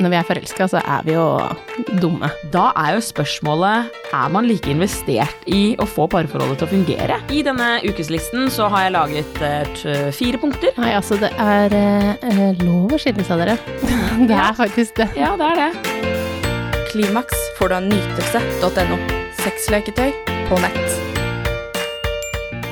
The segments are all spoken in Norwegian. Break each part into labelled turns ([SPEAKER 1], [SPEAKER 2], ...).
[SPEAKER 1] når vi er forelska, så er vi jo dumme.
[SPEAKER 2] Da er jo spørsmålet er man like investert i å få parforholdet til å fungere. I denne ukeslisten så har jeg laget uh, fire punkter.
[SPEAKER 1] Nei, altså, det er uh, lov å skille seg, dere. Det er faktisk det.
[SPEAKER 2] Ja, det er det.
[SPEAKER 3] Klimaks får du av nytelse.no. Sexleketøy på nett.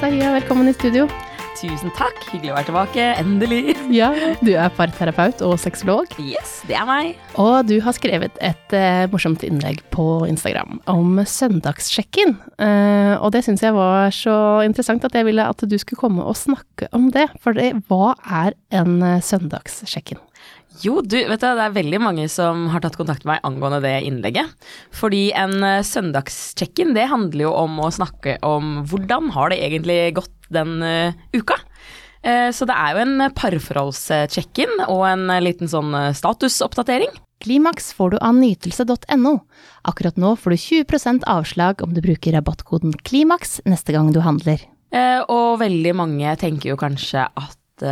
[SPEAKER 1] Tahiya, velkommen i studio.
[SPEAKER 2] Tusen takk. Hyggelig å være tilbake. Endelig.
[SPEAKER 1] Ja, du er parterapeut og sexolog.
[SPEAKER 2] Yes, det er meg.
[SPEAKER 1] Og du har skrevet et uh, morsomt innlegg på Instagram om søndagssjekken. Uh, og det syns jeg var så interessant at jeg ville at du skulle komme og snakke om det. For det, hva er en uh, søndagssjekken?
[SPEAKER 2] Jo, du, vet du, det er veldig mange som har tatt kontakt med meg angående det innlegget. Fordi en søndagssjekken, det handler jo om å snakke om hvordan har det egentlig gått den eh, uka. Eh, så det er jo en parforholdscheck-in og en eh, liten sånn statusoppdatering.
[SPEAKER 1] Klimaks får du av nytelse.no. Akkurat nå får du 20 avslag om du bruker rabattkoden KLIMAKS neste gang du handler.
[SPEAKER 2] Og veldig mange tenker jo kanskje at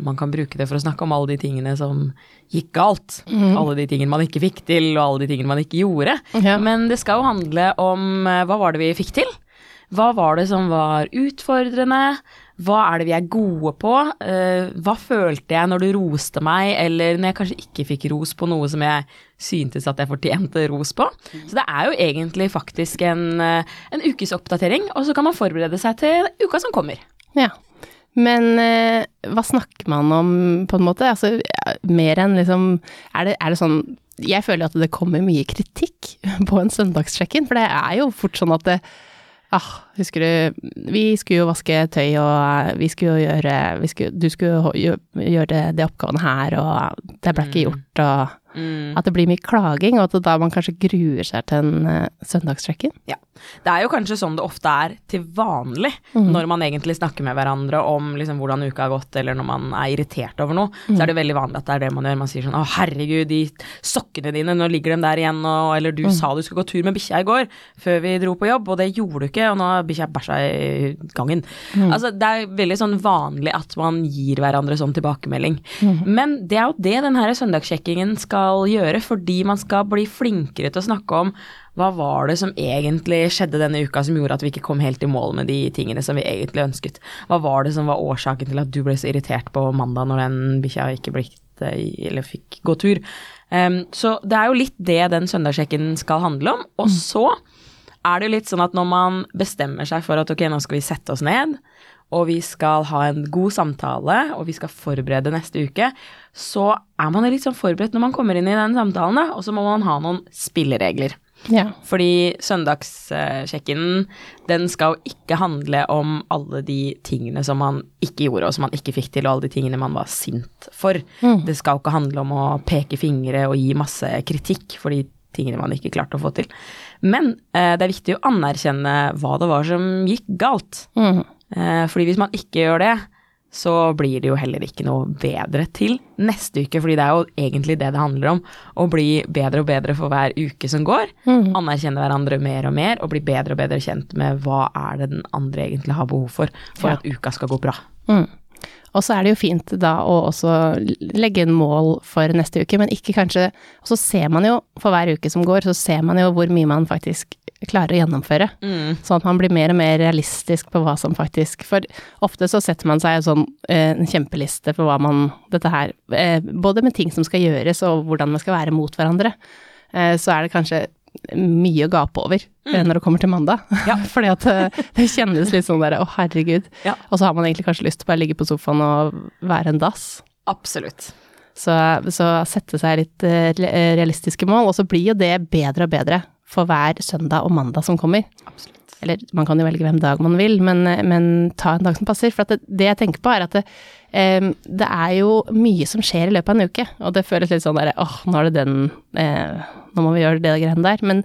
[SPEAKER 2] man kan bruke det for å snakke om alle de tingene som gikk galt. Alle de tingene man ikke fikk til, og alle de tingene man ikke gjorde.
[SPEAKER 1] Ja.
[SPEAKER 2] Men det skal jo handle om hva var det vi fikk til? Hva var det som var utfordrende? Hva er det vi er gode på? Eh, hva følte jeg når du roste meg, eller når jeg kanskje ikke fikk ros på noe som jeg syntes at jeg fortjente ros på? Så det er jo egentlig faktisk en, eh, en ukes oppdatering, og så kan man forberede seg til uka som kommer.
[SPEAKER 1] Ja. Men eh, hva snakker man om, på en måte? Altså, mer enn liksom er det, er det sånn Jeg føler at det kommer mye kritikk på en søndagssjekken, for det er jo fort sånn at det Ah, husker du Vi skulle jo vaske tøy, og eh, vi skulle jo gjøre vi skulle, Du skulle jo gjøre de oppgavene her, og det ble ikke gjort, og At det blir mye klaging, og at da man kanskje gruer seg til en uh, søndagssjekken.
[SPEAKER 2] Ja. Det er jo kanskje sånn det ofte er til vanlig når man egentlig snakker med hverandre om liksom hvordan uka har gått, eller når man er irritert over noe. Så er det veldig vanlig at det er det man gjør. Man sier sånn 'Å, herregud, de sokkene dine, nå ligger de der igjen', og Eller 'du sa du skulle gå tur med bikkja i går før vi dro på jobb, og det gjorde du ikke, og nå har bikkja bæsja i gangen'. Altså, det er veldig sånn vanlig at man gir hverandre sånn tilbakemelding. Men det er jo det den her søndagssjekkingen skal gjøre, fordi man skal bli flinkere til å snakke om hva var det som egentlig skjedde denne uka som gjorde at vi ikke kom helt i mål med de tingene som vi egentlig ønsket? Hva var det som var årsaken til at du ble så irritert på mandag når den bikkja ikke blitt, eh, eller fikk gå tur? Um, så det er jo litt det den søndagssjekken skal handle om. Og så er det jo litt sånn at når man bestemmer seg for at ok, nå skal vi sette oss ned, og vi skal ha en god samtale, og vi skal forberede neste uke, så er man litt sånn forberedt når man kommer inn i den samtalen, da, og så må man ha noen spilleregler.
[SPEAKER 1] Ja.
[SPEAKER 2] Fordi søndagssjekken, den skal jo ikke handle om alle de tingene som man ikke gjorde, og som man ikke fikk til, og alle de tingene man var sint for. Det skal jo ikke handle om å peke fingre og gi masse kritikk for de tingene man ikke klarte å få til. Men eh, det er viktig å anerkjenne hva det var som gikk galt.
[SPEAKER 1] Mm.
[SPEAKER 2] Eh, fordi hvis man ikke gjør det, så blir det jo heller ikke noe bedre til neste uke, fordi det er jo egentlig det det handler om. Å bli bedre og bedre for hver uke som går. Anerkjenne hverandre mer og mer, og bli bedre og bedre kjent med hva er det den andre egentlig har behov for, for
[SPEAKER 1] Ja.
[SPEAKER 2] at uka skal gå bra.
[SPEAKER 1] Mm. Og så er det jo fint da å også legge en mål for neste uke, men ikke kanskje Og så ser man jo for hver uke som går, så ser man jo hvor mye man faktisk klarer å gjennomføre. Sånn at man blir mer og mer realistisk på hva som faktisk For ofte så setter man seg en sånn eh, en kjempeliste på hva man Dette her eh, Både med ting som skal gjøres og hvordan man skal være mot hverandre. Eh, så er det kanskje mye å gape over mm. når det kommer til mandag.
[SPEAKER 2] Ja.
[SPEAKER 1] Fordi at eh, det kjennes litt sånn der å herregud.
[SPEAKER 2] Ja.
[SPEAKER 1] Og så har man egentlig kanskje lyst til å bare ligge på sofaen og være en dass.
[SPEAKER 2] Absolutt.
[SPEAKER 1] Så, så sette seg litt eh, realistiske mål, og så blir jo det bedre og bedre for hver søndag og mandag som kommer.
[SPEAKER 2] Absolutt.
[SPEAKER 1] Eller man kan jo velge hvem dag man vil, men, men ta en dag som passer. For det, det jeg tenker på er at det, um, det er jo mye som skjer i løpet av en uke, og det føles litt sånn derre åh, nå er det den eh, Nå må vi gjøre det greiene der. Men,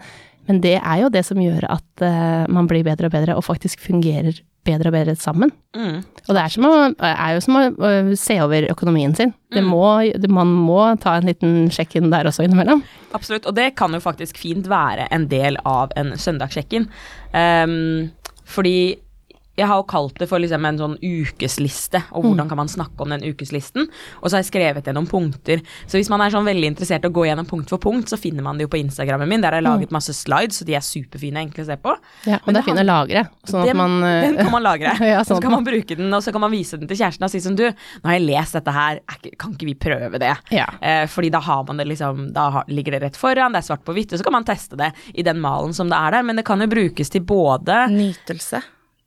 [SPEAKER 1] men det er jo det som gjør at uh, man blir bedre og bedre, og faktisk fungerer bedre og bedre sammen.
[SPEAKER 2] Mm.
[SPEAKER 1] Og det er, som å, er jo som å øh, se over økonomien sin. Det må, man må ta en liten sjekk-in der også innimellom.
[SPEAKER 2] Absolutt, og det kan jo faktisk fint være en del av en søndagssjekken. Um, fordi jeg har jo kalt det for liksom en sånn ukesliste, og hvordan kan man snakke om den ukeslisten. Og så har jeg skrevet gjennom punkter. Så hvis man er sånn veldig interessert i å gå gjennom punkt for punkt, så finner man det jo på Instagrammen min. Der har jeg laget masse slides, så de er superfine, enkle å se på.
[SPEAKER 1] Ja, og det er fint å lagre, sånn at man eh,
[SPEAKER 2] den kan man lagre.
[SPEAKER 1] Ja,
[SPEAKER 2] så
[SPEAKER 1] sånn Så
[SPEAKER 2] kan
[SPEAKER 1] man-
[SPEAKER 2] bruke den, og så kan man vise den til kjæresten og si som du, nå har jeg lest dette her, er kan ikke vi prøve det?
[SPEAKER 1] Ja.
[SPEAKER 2] Eh, fordi da har man det liksom, da ligger det rett foran, det er svart på hvitt, og så kan man teste det i den malen som det er der, men det kan jo brukes til både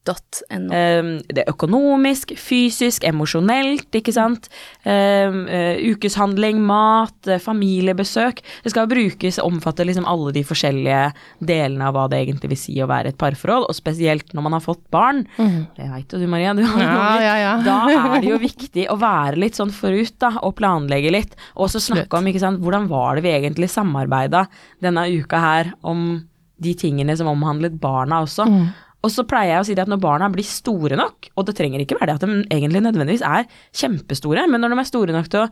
[SPEAKER 3] Nytelse.no.
[SPEAKER 2] eh, det er økonomisk, fysisk, emosjonelt, ikke sant. Eh, eh, ukeshandling, mat, eh, familiebesøk. Det skal brukes, omfatte liksom alle de forskjellige delene av hva det egentlig vil si å være et parforhold, og spesielt når man har fått barn. Det veit jo du, Maria. Du har
[SPEAKER 1] Mm. Ja, ja, ja.
[SPEAKER 2] Da er det jo viktig å være litt sånn forut, da, og planlegge litt. Og så snakke om, ikke sant, hvordan var det vi egentlig samarbeida denne uka her om de tingene som omhandlet barna også.
[SPEAKER 1] Mm.
[SPEAKER 2] Og så pleier jeg å si at når barna blir store nok, og det trenger ikke være det at de egentlig nødvendigvis er kjempestore, men når de er store nok til å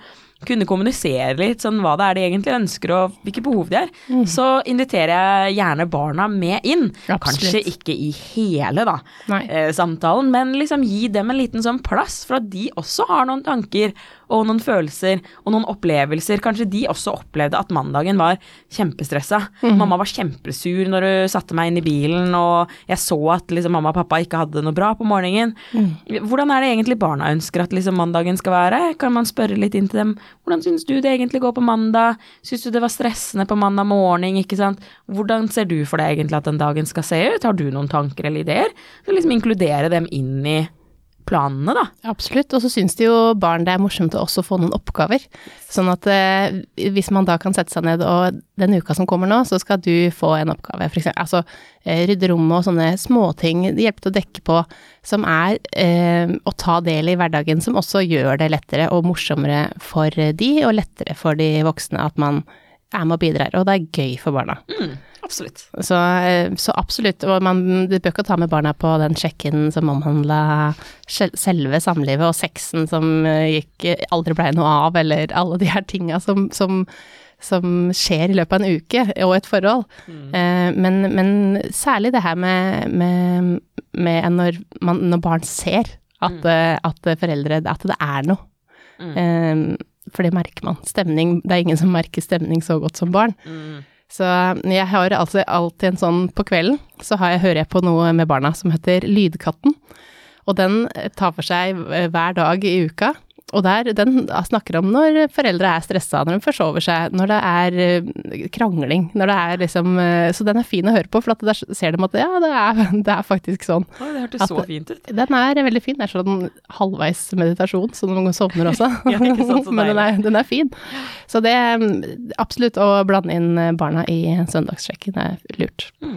[SPEAKER 2] kunne kommunisere litt sånn hva det er de egentlig ønsker og hvilke behov de er, så inviterer jeg gjerne barna med inn.
[SPEAKER 1] Mm. Absolutt.
[SPEAKER 2] Kanskje ikke i hele da, eh, samtalen, men liksom gi dem en liten sånn plass for at de også har noen tanker og noen følelser og noen opplevelser. Kanskje de også opplevde at mandagen var kjempestressa.
[SPEAKER 1] Mm.
[SPEAKER 2] Mamma var kjempesur når hun satte meg inn i bilen, og jeg så at liksom mamma og pappa ikke hadde det noe bra på morgenen.
[SPEAKER 1] Mm.
[SPEAKER 2] Hvordan er det egentlig barna ønsker at liksom mandagen skal være? Kan man spørre litt inn til dem. Hvordan syns du det egentlig går på mandag? Syns du det var stressende på mandag morgen, ikke sant? Hvordan ser du for deg egentlig at den dagen skal se ut? Har du noen tanker eller ideer? Så liksom inkludere dem inn i planene, da.
[SPEAKER 1] Absolutt. Og så syns de jo barn det er morsomt å også få noen oppgaver. Sånn at eh, hvis man da kan sette seg ned og den uka som kommer nå, så skal du få en oppgave. For eksempel, altså eh, rydde rommet og sånne småting, hjelpe til å dekke på, som er eh, å ta del i hverdagen, som også gjør det lettere og morsommere for de, og lettere for de voksne at man er med og bidrar. Og det er gøy for barna.
[SPEAKER 2] Mm, absolutt.
[SPEAKER 1] Så, eh, så absolutt, og man du bør ikke ta med barna på den check-in som omhandla selve samlivet og sexen som eh, gikk aldri blei noe av, eller alle de her tinga som, som, som skjer i løpet av en uke og et forhold. Eh, men, men særlig det her med, med, med når, man, når barn ser at, mm. at foreldre At det er noe. Eh, for det merker man. Stemning Det er ingen som merker stemning så godt som barn.
[SPEAKER 2] Mm.
[SPEAKER 1] Så jeg har altså alltid en sånn på kvelden, så jeg, hører jeg på noe med barna som heter Lydkatten. Og den tar for seg hver dag i uka. Og der, den snakker om når foreldre er stressa, når de forsover seg, når det er eh, krangling, når det er liksom eh, Så den er fin å høre på, for der ser de at ja, det er, det er faktisk sånn.
[SPEAKER 2] Oi, det hørtes så fint ut.
[SPEAKER 1] Den er veldig fin. Det er sånn halvveis meditasjon, så noen sovner også.
[SPEAKER 2] Ja, ikke sant, så
[SPEAKER 1] Men den er, den er fin. Så det er absolutt å blande inn barna i søndagssjekken er lurt.
[SPEAKER 2] Mm.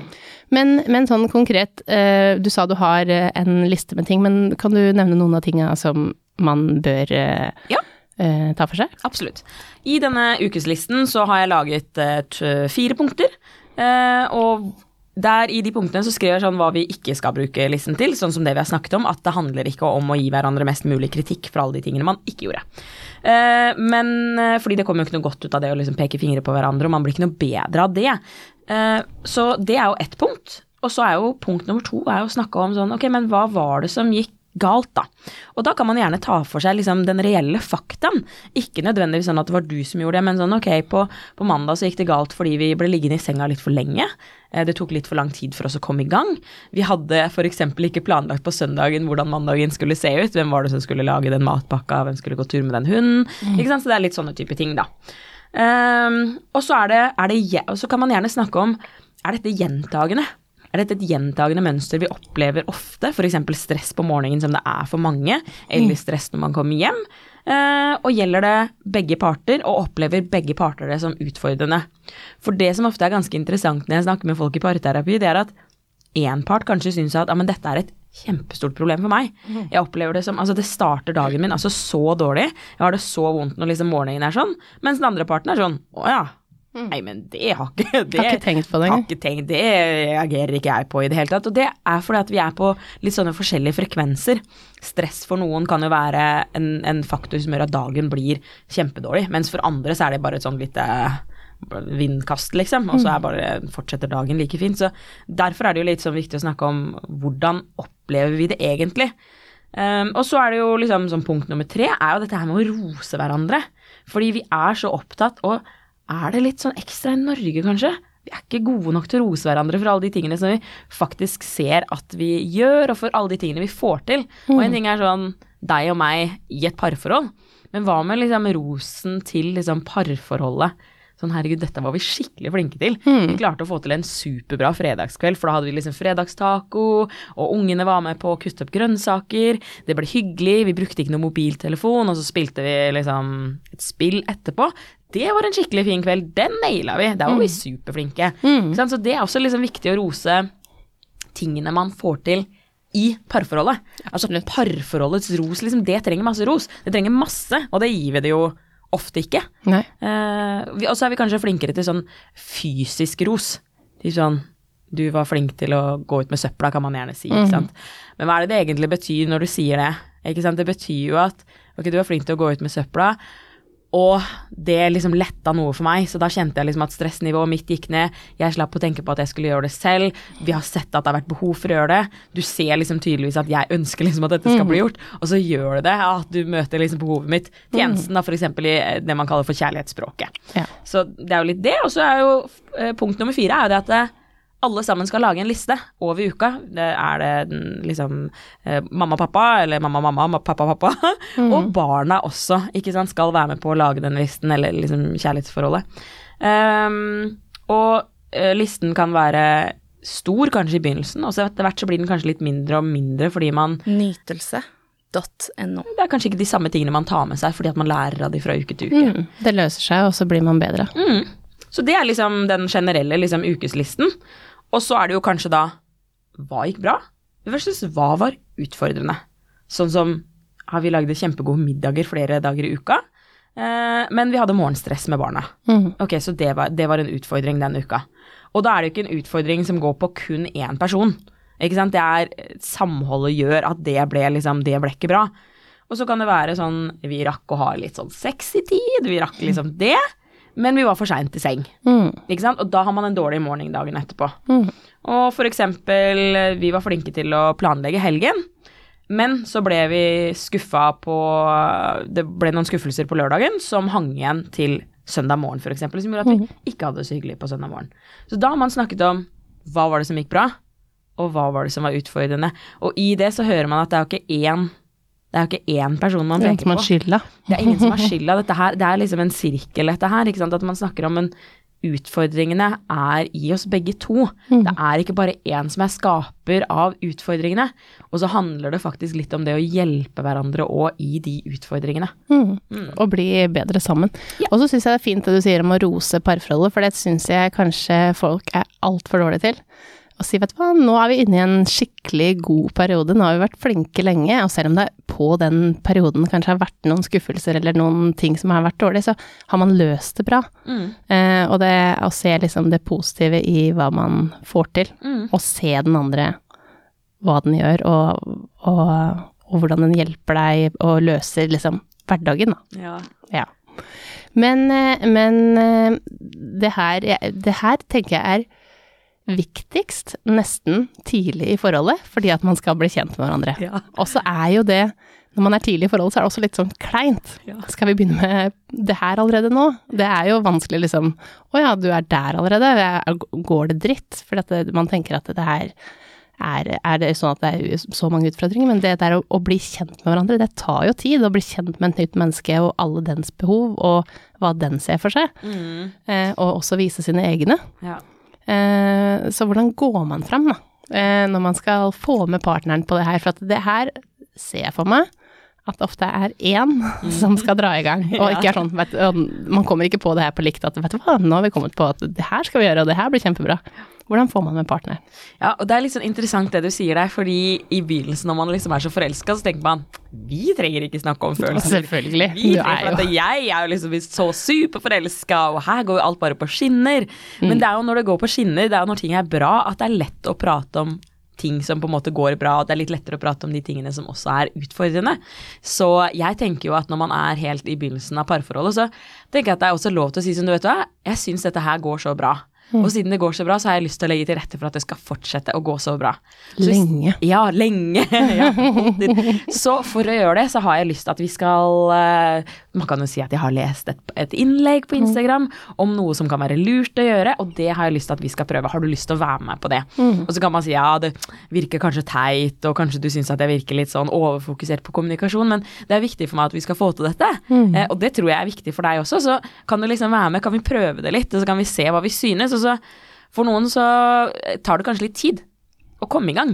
[SPEAKER 1] Men, men sånn konkret, eh, du sa du har eh, en liste med ting, men kan du nevne noen av tinga som man bør eh,
[SPEAKER 2] Ja.
[SPEAKER 1] eh, ta for seg?
[SPEAKER 2] Absolutt. I denne ukeslisten så har jeg laget eh, fire punkter, eh, og der i de punktene så skriver jeg sånn hva vi ikke skal bruke listen til, sånn som det vi har snakket om, at det handler ikke om å gi hverandre mest mulig kritikk for alle de tingene man ikke gjorde. Eh, men eh, fordi det kommer jo ikke noe godt ut av det å liksom peke fingre på hverandre, og man blir ikke noe bedre av det. Så det er jo ett punkt. Og så er jo punkt nummer to er jo å snakke om sånn, ok, men hva var det som gikk galt, da. Og da kan man gjerne ta for seg liksom den reelle faktaen. Ikke nødvendigvis sånn at det var du som gjorde det, men sånn ok, på, på mandag så gikk det galt fordi vi ble liggende i senga litt for lenge. Eh, Det tok litt for lang tid for oss å komme i gang. Vi hadde f.eks. ikke planlagt på søndagen hvordan mandagen skulle se ut. Hvem var det som skulle lage den matpakka, hvem skulle gå tur med den hunden? Ikke sant? Så det er litt sånne type ting, da. Um, og så er det, er det kan man gjerne snakke om er dette gjentagende. Er dette et gjentagende mønster vi opplever ofte, f.eks. stress på morgenen som det er for mange, eller stress når man kommer hjem? Eh, og gjelder det begge parter, og opplever begge parter det som utfordrende? For det som ofte er ganske interessant når jeg snakker med folk i parterapi, det er at én part kanskje syns at ja, men dette er et kjempestort problem for meg. Jeg opplever det som Altså, det starter dagen min altså så dårlig. Jeg har det så vondt når liksom morgenen er sånn. Mens den andre parten er sånn Å ja. Nei, men det har ikke det,
[SPEAKER 1] Har ikke tenkt på det
[SPEAKER 2] har
[SPEAKER 1] engang.
[SPEAKER 2] Det reagerer ikke jeg på i det hele tatt. Og det er fordi at vi er på litt sånne forskjellige frekvenser. Stress for noen kan jo være en, en faktor som gjør at dagen blir kjempedårlig, mens for andre så er det bare et sånn lite vindkast, liksom, og så er bare fortsetter dagen like fint. Så derfor er det jo litt sånn viktig å snakke om hvordan opplever vi det egentlig. Um, og så er det jo liksom sånn punkt nummer tre er jo dette her med å rose hverandre. Fordi vi er så opptatt, og er det litt sånn ekstra i Norge, kanskje? Vi er ikke gode nok til å rose hverandre for alle de tingene som vi faktisk ser at vi gjør, og for alle de tingene vi får til. Og en ting er sånn deg og meg i et parforhold, men hva med liksom rosen til liksom parforholdet? Sånn herregud, dette var vi skikkelig flinke til. Vi klarte å få til en superbra fredagskveld, for da hadde vi liksom fredagstaco, og ungene var med på å kutte opp grønnsaker, det ble hyggelig, vi brukte ikke noe mobiltelefon, og så spilte vi liksom et spill etterpå. Det var en skikkelig fin kveld, den naila vi, der var vi superflinke. Mm. Så det er også liksom viktig å rose tingene man får til i parforholdet. Altså parforholdets ros, liksom, det trenger masse ros. Det trenger masse, og det gir vi det jo ofte ikke.
[SPEAKER 1] Nei.
[SPEAKER 2] Eh, vi- og så er vi kanskje flinkere til sånn fysisk ros. Til sånn du var flink til å gå ut med søpla, kan man gjerne si. ikke sant? Men hva er det det egentlig betyr når du sier det? Ikke sant? Det betyr jo at ok, du var flink til å gå ut med søpla, og det liksom letta noe for meg, så da kjente jeg liksom at stressnivået mitt gikk ned. Jeg slapp å tenke på at jeg skulle gjøre det selv. Vi har sett at det har vært behov for å gjøre det. Du ser liksom tydeligvis at jeg ønsker liksom at dette skal bli gjort, og så gjør du det. At du møter liksom behovet mitt. Tjenesten da f.eks. i eh, det man kaller for kjærlighetsspråket.
[SPEAKER 1] Ja.
[SPEAKER 2] Så det er jo litt det. Og så er jo eh, punkt nummer fire er jo det at eh, alle sammen skal lage en liste over uka. Det er det liksom eh, mamma pappa, eller mamma mamma, ma- pappa pappa. Og barna også, ikke sant, skal være med på å lage den listen, eller liksom kjærlighetsforholdet. Um, og eh, listen kan være stor kanskje i begynnelsen, og så etter hvert så blir den kanskje litt mindre og mindre fordi man
[SPEAKER 3] Nytelse.no.
[SPEAKER 2] Det er kanskje ikke de samme tingene man tar med seg fordi at man lærer av de fra uke til uke.
[SPEAKER 1] Mm, det løser seg, og så blir man bedre.
[SPEAKER 2] Mm. Så det er liksom den generelle liksom, ukeslisten. Og så er det jo kanskje da hva gikk bra versus hva var utfordrende. Sånn som har vi lagde kjempegode middager flere dager i uka, eh, men vi hadde morgenstress med barna.
[SPEAKER 1] Mm.
[SPEAKER 2] Ok, så det var, det var en utfordring den uka. Og da er det jo ikke en utfordring som går på kun én person. Ikke sant? Det er samholdet gjør at det ble liksom, det ble ikke bra. Og så kan det være sånn, vi rakk å ha litt sånn sexy tid, vi rakk liksom det, men vi var for seint i seng.
[SPEAKER 1] Mm.
[SPEAKER 2] Ikke sant? Og da har man en dårlig morgen dagen etterpå.
[SPEAKER 1] Mm.
[SPEAKER 2] Og for eksempel, vi var flinke til å planlegge helgen, men så ble vi skuffa på Det ble noen skuffelser på lørdagen som hang igjen til søndag morgen, eksempel, som gjorde at vi ikke hadde det så hyggelig på søndag morgen. Så da har man snakket om hva var det som gikk bra, og hva var det som var utfordrende. Og i det så hører man at det er jo ikke én det er jo ikke én person man
[SPEAKER 1] er
[SPEAKER 2] peker på. Det er ingen som har skylda. Det er liksom en sirkel, dette her. Ikke sant? At man snakker om en utfordringene er i oss begge to. Det er ikke bare én som er skaper av utfordringene. Og så handler det faktisk litt om det å hjelpe hverandre òg i de utfordringene.
[SPEAKER 1] Mm. Og bli bedre sammen. Og så syns jeg det er fint det du sier om å rose parforholdet, for det syns jeg kanskje folk er altfor dårlige til. Og si, vet du hva, nå er vi inne i en skikkelig god periode, nå har vi vært flinke lenge, og selv om det på den perioden kanskje har vært noen skuffelser eller noen ting som har vært dårlig, så har man løst det bra. Eh, og det å se liksom det positive i hva man får til, og se den andre hva den gjør, og, og, og hvordan den hjelper deg og løser liksom hverdagen, da.
[SPEAKER 2] Ja.
[SPEAKER 1] Ja. Men, eh, men eh, det her, det her tenker jeg er viktigst nesten tidlig i forholdet, fordi at man skal bli kjent med hverandre.
[SPEAKER 2] Ja.
[SPEAKER 1] Og så er jo det, når man er tidlig i forholdet, så er det også litt sånn kleint.
[SPEAKER 2] Ja.
[SPEAKER 1] Skal vi begynne med det her allerede nå? Det er jo vanskelig liksom, å ja, du er der allerede, Er- går det dritt? For at det, man tenker at det her er, er det sånn at det er så mange utfordringer, men det der å, å bli kjent med hverandre, det tar jo tid å bli kjent med et nytt menneske og alle dens behov, og hva den ser for seg, eh, og også vise sine egne.
[SPEAKER 2] Ja.
[SPEAKER 1] Eh, så hvordan går man fram, da, eh, når man skal få med partneren på det her? For at det her ser jeg for meg at det ofte er én som skal dra i gang, og ikke er sånn vet, Man kommer ikke på det her på likt at vet du hva, nå har vi kommet på at det her skal vi gjøre, og det her blir kjempebra. Hvordan får man med partner?
[SPEAKER 2] Ja, og det er litt sånn interessant det du sier der, fordi i begynnelsen når man liksom er så forelska, så tenker man vi trenger ikke snakke om følelser.
[SPEAKER 1] Selvfølgelig.
[SPEAKER 2] Vi
[SPEAKER 1] Du er jo
[SPEAKER 2] at jeg er jo liksom så superforelska, og her går jo alt bare på skinner.
[SPEAKER 1] Mm.
[SPEAKER 2] Men det er jo når det går på skinner, det er jo når ting er bra, at det er lett å prate om ting som på en måte går bra, og det er litt lettere å prate om de tingene som også er utfordrende. Så jeg tenker jo at når man er helt i begynnelsen av parforholdet, så tenker jeg at det er også lov til å si som du vet hva, jeg syns dette her går så bra. Og siden det går så bra, så har jeg lyst til å legge til rette for at det skal fortsette å gå så bra. Så
[SPEAKER 1] Lenge.
[SPEAKER 2] Ja, lenge. ja, så for å gjøre det, så har jeg lyst til at vi skal eh, Man kan jo si at jeg har lest et, et innlegg på Instagram om noe som kan være lurt å gjøre, og det har jeg lyst til at vi skal prøve. Har du lyst til å være med på det? Og så kan man si ja, det virker kanskje teit, og kanskje du syns at jeg virker litt sånn overfokusert på kommunikasjon, men det er viktig for meg at vi skal få til dette. Eh, og det tror jeg er viktig for deg også, så kan du liksom være med, kan vi prøve det litt, og så kan vi se hva vi synes. Og så for noen så tar det kanskje litt tid å komme i gang.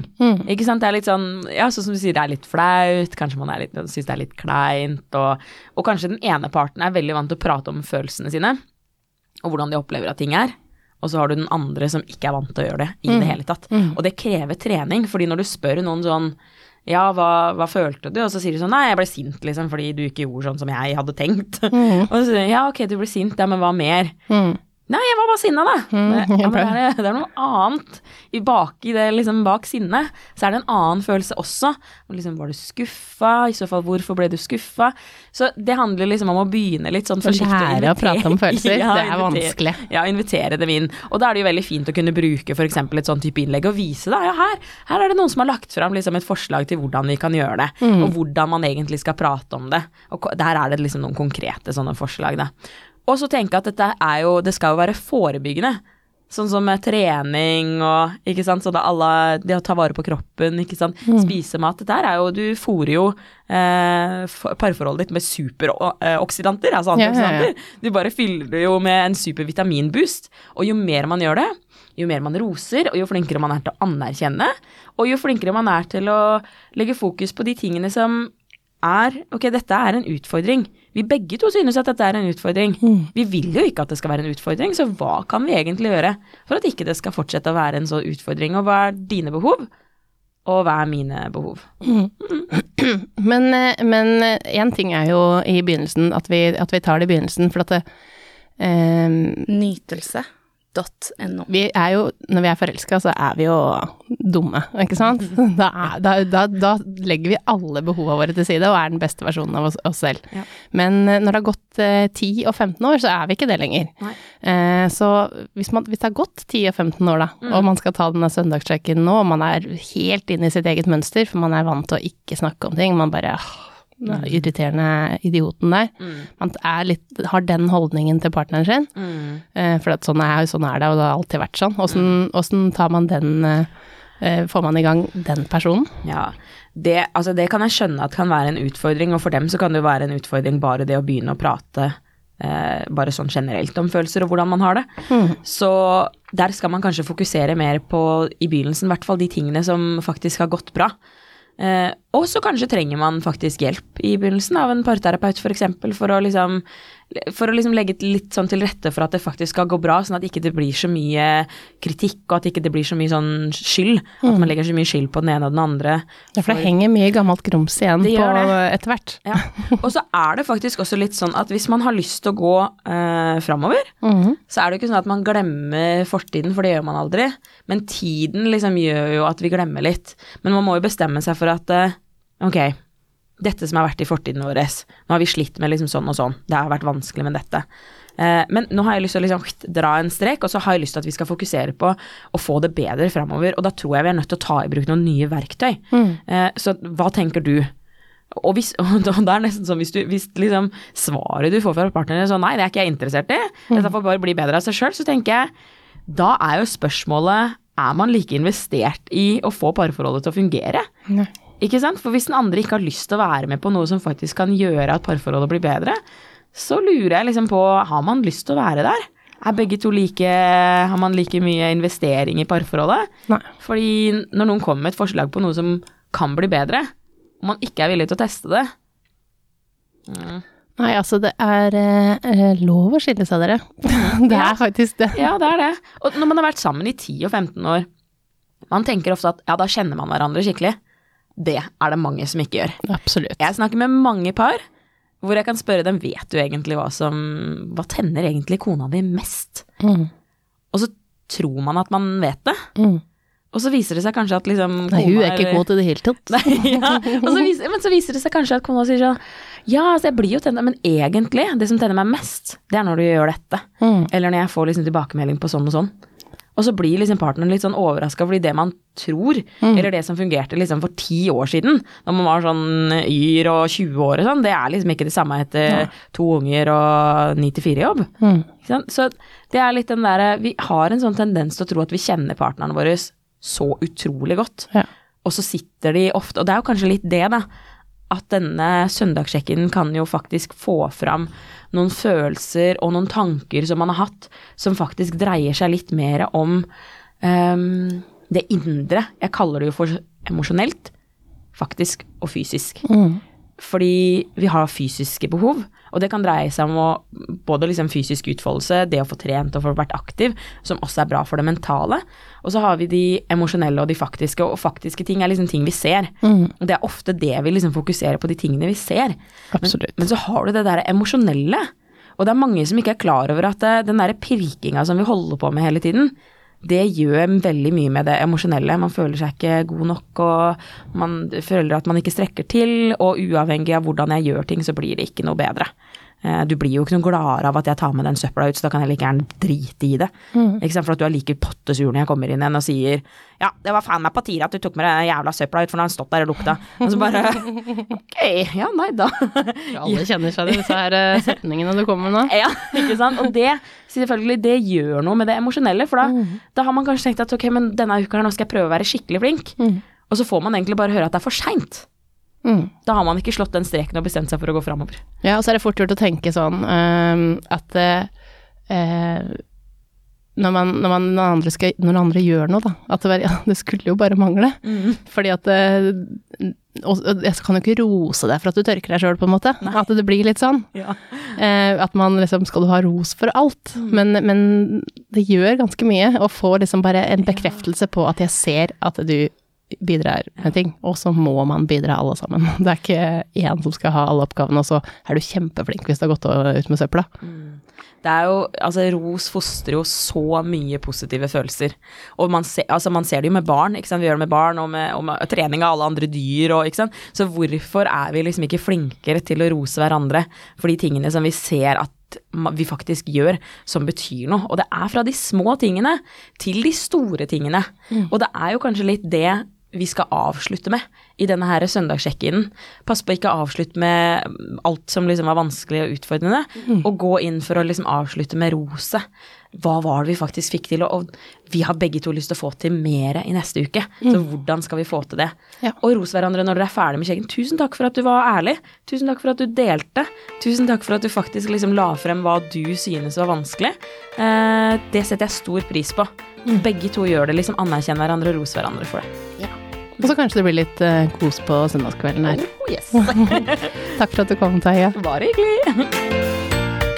[SPEAKER 2] Ikke sant? Det er litt sånn, ja, sånn som du sier, det er litt flaut, kanskje man er litt, syns det er litt kleint, og, og kanskje den ene parten er veldig vant til å prate om følelsene sine, og hvordan de opplever at ting er. Og så har du den andre som ikke er vant til å gjøre det i det hele tatt. Og det krever trening, fordi når du spør noen sånn ja, hva, hva følte du? Og så sier de sånn, nei, jeg ble sint, liksom, fordi du ikke gjorde sånn som jeg hadde tenkt. Og så sier de, ja, ok, du ble sint, ja, men hva mer?
[SPEAKER 1] Mm.
[SPEAKER 2] Nei, jeg var bare sinna, da. Det, ja, det, er, det er noe annet i bak i det, liksom bak sinnet. Så er det en annen følelse også. Liksom, var du skuffa? I så fall, hvorfor ble du skuffa? Så det handler liksom om å begynne litt sånn forsiktig.
[SPEAKER 1] lære å prate om følelser, det er vanskelig.
[SPEAKER 2] Ja, invitere dem inn. Og da er det jo veldig fint å kunne bruke f.eks. et sånn type innlegg og vise, da. Ja, her, her er det noen som har lagt fram liksom et forslag til hvordan vi kan gjøre det,
[SPEAKER 1] Mm.
[SPEAKER 2] og hvordan man egentlig skal prate om det. Og der er det liksom noen konkrete sånne forslag, da. Og så tenke at dette er jo, det skal jo være forebyggende. Sånn som trening og ikke sant, sånn at alle, det å ta vare på kroppen, ikke sant, spise mat. Dette er jo, du fôrer jo eh, parforholdet ditt med superoksidanter, altså
[SPEAKER 1] Ja, ja, ja.
[SPEAKER 2] Du bare fyller det jo med en supervitaminboost. Og jo mer man gjør det, jo mer man roser, og jo flinkere man er til å anerkjenne, og jo flinkere man er til å legge fokus på de tingene som er Ok, dette er en utfordring. Vi begge to synes at dette er en utfordring. Vi vil jo ikke at det skal være en utfordring, så hva kan vi egentlig gjøre for at ikke det skal fortsette å være en sånn utfordring? Og hva er dine behov? Og hva er mine behov?
[SPEAKER 1] Men, eh, men én ting er jo i begynnelsen, at vi, at vi tar det i begynnelsen, for at det, eh,
[SPEAKER 3] Nytelse.no.
[SPEAKER 1] vi er jo, når vi er forelska, så er vi jo dumme, ikke sant? Da, er, da, da, da legger vi alle behova våre til side og er den beste versjonen av oss, oss selv.
[SPEAKER 2] Ja.
[SPEAKER 1] Men eh, når det har gått eh, 10 og 15 år, så er vi ikke det lenger. Eh, så hvis, man, hvis det har gått 10 og 15 år, da,
[SPEAKER 2] Mm.
[SPEAKER 1] og man skal ta denne søndagssjekken nå, og man er helt inne i sitt eget mønster, for man er vant til å ikke snakke om ting, man bare åh, den irriterende idioten der.
[SPEAKER 2] Mm.
[SPEAKER 1] Man litt, har den holdningen til partneren sin.
[SPEAKER 2] Mm.
[SPEAKER 1] Uh, for sånn er, sånn er det, og det har alltid vært sånn. Åssen mm. tar man den eh, Får man i gang den personen?
[SPEAKER 2] Ja, det, altså det kan jeg skjønne at kan være en utfordring, og for dem så kan det jo være en utfordring bare det å begynne å prate uh, bare sånn generelt om følelser og hvordan man har det. Så der skal man kanskje fokusere mer på, i begynnelsen i hvert fall, de tingene som faktisk har gått bra. Eh, og så kanskje trenger man faktisk hjelp i begynnelsen av en parterapeut f.eks. For, for å liksom for å liksom legge litt sånn til rette for at det faktisk skal gå bra, sånn at ikke det blir så mye kritikk, og at ikke det blir så mye sånn skyld. At man legger så mye skyld på den ene og den andre.
[SPEAKER 1] Ja, for det henger mye gammelt grums igjen på etter hvert.
[SPEAKER 2] Ja. Og så er det faktisk også litt sånn at hvis man har lyst til å gå eh, framover,
[SPEAKER 1] mm.
[SPEAKER 2] så er det jo ikke sånn at man glemmer fortiden, for det gjør man aldri. Men tiden liksom gjør jo at vi glemmer litt. Men man må jo bestemme seg for at eh, ok, dette som har vært i fortiden vår, nå har vi slitt med liksom sånn og sånn, det har vært vanskelig med dette. Eh, men nå har jeg lyst til å liksom dra en strek, og så har jeg lyst til at vi skal fokusere på å få det bedre framover. Og da tror jeg vi er nødt til å ta i bruk noen nye verktøy. Eh, så hva tenker du? Og, hvis, og det er nesten sånn hvis, du, hvis liksom svaret du får fra partneren er sånn nei, det er ikke jeg interessert i, dette får bare bli bedre av seg sjøl, så tenker jeg da er jo spørsmålet er man like investert i å få parforholdet til å fungere?
[SPEAKER 1] Nei.
[SPEAKER 2] Ikke sant? For hvis den andre ikke har lyst til å være med på noe som faktisk kan gjøre at parforholdet blir bedre, så lurer jeg liksom på har man lyst til å være der? Er begge to like Har man like mye investering i parforholdet?
[SPEAKER 1] Nei.
[SPEAKER 2] Fordi når noen kommer med et forslag på noe som kan bli bedre, og man ikke er villig til å teste det mm.
[SPEAKER 1] Nei, altså det er eh, lov å skille seg, dere. det er faktisk det.
[SPEAKER 2] Ja, det er det. Og når man har vært sammen i 10 og 15 år, man tenker ofte at ja, da kjenner man hverandre skikkelig. Det er det mange som ikke gjør.
[SPEAKER 1] Absolutt.
[SPEAKER 2] Jeg snakker med mange par hvor jeg kan spørre dem vet du egentlig hva som Hva tenner egentlig kona di mest?
[SPEAKER 1] Mm.
[SPEAKER 2] Og så tror man at man vet det,
[SPEAKER 1] Mm.
[SPEAKER 2] Og så viser det seg kanskje at liksom
[SPEAKER 1] Nei, hun er ikke god til det hele tatt.
[SPEAKER 2] Nei, ja. så viser, men så viser det seg kanskje at kona sier sånn Ja, altså jeg blir jo tenner, men egentlig, det som tenner meg mest, det er når du gjør dette.
[SPEAKER 1] Mm.
[SPEAKER 2] Eller når jeg får liksom tilbakemelding på sånn og sånn. Og så blir liksom partneren litt sånn overraska fordi det man tror, eller det som fungerte liksom for ti år siden, når man var sånn yr og 20 år og sånn, det er liksom ikke det samme etter to unger og 9 til 4-jobb.
[SPEAKER 1] Mm.
[SPEAKER 2] Så det er litt den derre Vi har en sånn tendens til å tro at vi kjenner partnerne våre så utrolig godt.
[SPEAKER 1] Ja.
[SPEAKER 2] Og så sitter de ofte Og det er jo kanskje litt det, da. At denne søndagssjekken kan jo faktisk få fram noen følelser og noen tanker som man har hatt, som faktisk dreier seg litt mer om um, det indre. Jeg kaller det jo for emosjonelt, faktisk, og fysisk.
[SPEAKER 1] Mm.
[SPEAKER 2] Fordi vi har fysiske behov, og det kan dreie seg om å, både liksom fysisk utfoldelse, det å få trent og få vært aktiv, som også er bra for det mentale. Og så har vi de emosjonelle og de faktiske, og faktiske ting er liksom ting vi ser.
[SPEAKER 1] Mm.
[SPEAKER 2] Og det er ofte det vi liksom fokuserer på, de tingene vi ser.
[SPEAKER 1] Absolutt.
[SPEAKER 2] Men så har du det der emosjonelle, og det er mange som ikke er klar over at det, den der pirkinga som vi holder på med hele tiden, det gjør veldig mye med det emosjonelle. Man føler seg ikke god nok, og man føler at man ikke strekker til, og uavhengig av hvordan jeg gjør ting, så blir det ikke noe bedre. Eh, Du blir jo ikke noe gladere av at jeg tar med den søpla ut, så da kan jeg like gjerne drite i det. Ikke sant, for at du er like pottesur når jeg kommer inn igjen og sier ja, det var faen meg på tide at du tok med den jævla søpla ut, for nå har den stått der og lukta. Og så bare ok, ja nei da.
[SPEAKER 1] Alle kjenner seg i disse her eh, setningene du kommer med nå.
[SPEAKER 2] Ja, ikke sant. Og det, selvfølgelig, det gjør noe med det emosjonelle, for da, da har man kanskje tenkt at ok, men denne uka her, nå skal jeg prøve å være skikkelig flink. Og så får man egentlig bare høre at det er for seint.
[SPEAKER 1] Mm.
[SPEAKER 2] Da har man ikke slått den streken og bestemt seg for å gå framover.
[SPEAKER 1] Ja, og så er det fort gjort å tenke sånn ehm, at eh, når, man, når, man, når, andre skal, når andre gjør noe, da, at det, var, ja, det skulle jo bare mangle. Fordi at uh, og, Jeg kan jo ikke rose deg for at du tørker deg sjøl, på en måte. At det blir litt sånn.
[SPEAKER 2] Ja.
[SPEAKER 1] Uh, at man liksom Skal du ha ros for alt? Men, men det gjør ganske mye å få liksom bare en bekreftelse på at jeg ser at du bidrar med ting, og så må man bidra alle sammen. Det er ikke én som skal ha alle oppgavene, og så er du kjempeflink hvis det har gått ut med søpla.
[SPEAKER 2] Det er jo, altså Ros fostrer jo så mye positive følelser. Og man, ser- altså, man ser det jo med barn. ikke sant? Vi gjør det med barn og med, og med trening av alle andre dyr. Og, ikke sant? Så hvorfor er vi liksom ikke flinkere til å rose hverandre for de tingene som vi ser at vi faktisk gjør, som betyr noe. Og det er fra de små tingene til de store tingene. Og det er jo kanskje litt det vi skal avslutte med i denne her søndagssjekken. Pass på å ikke avslutte med alt som liksom var vanskelig og utfordrende, og gå inn for å liksom avslutte med roset. Hva var det vi faktisk fikk til, og vi har begge to lyst til å få til mer i neste uke. Så hvordan skal vi få til det?
[SPEAKER 1] Ja.
[SPEAKER 2] Og ros hverandre når dere er ferdig med skjeggen. Tusen takk for at du var ærlig. Tusen takk for at du delte. Tusen takk for at du faktisk liksom la frem hva du synes var vanskelig. Eh, det setter jeg stor pris på. Begge to gjør det, liksom anerkjenner hverandre og ros hverandre for det.
[SPEAKER 1] Og så kanskje det blir litt uh, kos på søndagskvelden her.
[SPEAKER 2] Oh, yes.
[SPEAKER 1] Takk for at du kom, Taje.
[SPEAKER 2] Bare hyggelig.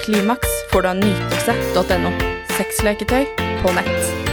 [SPEAKER 3] Klimaks får du av nytelse.no. Sexleketøy på nett.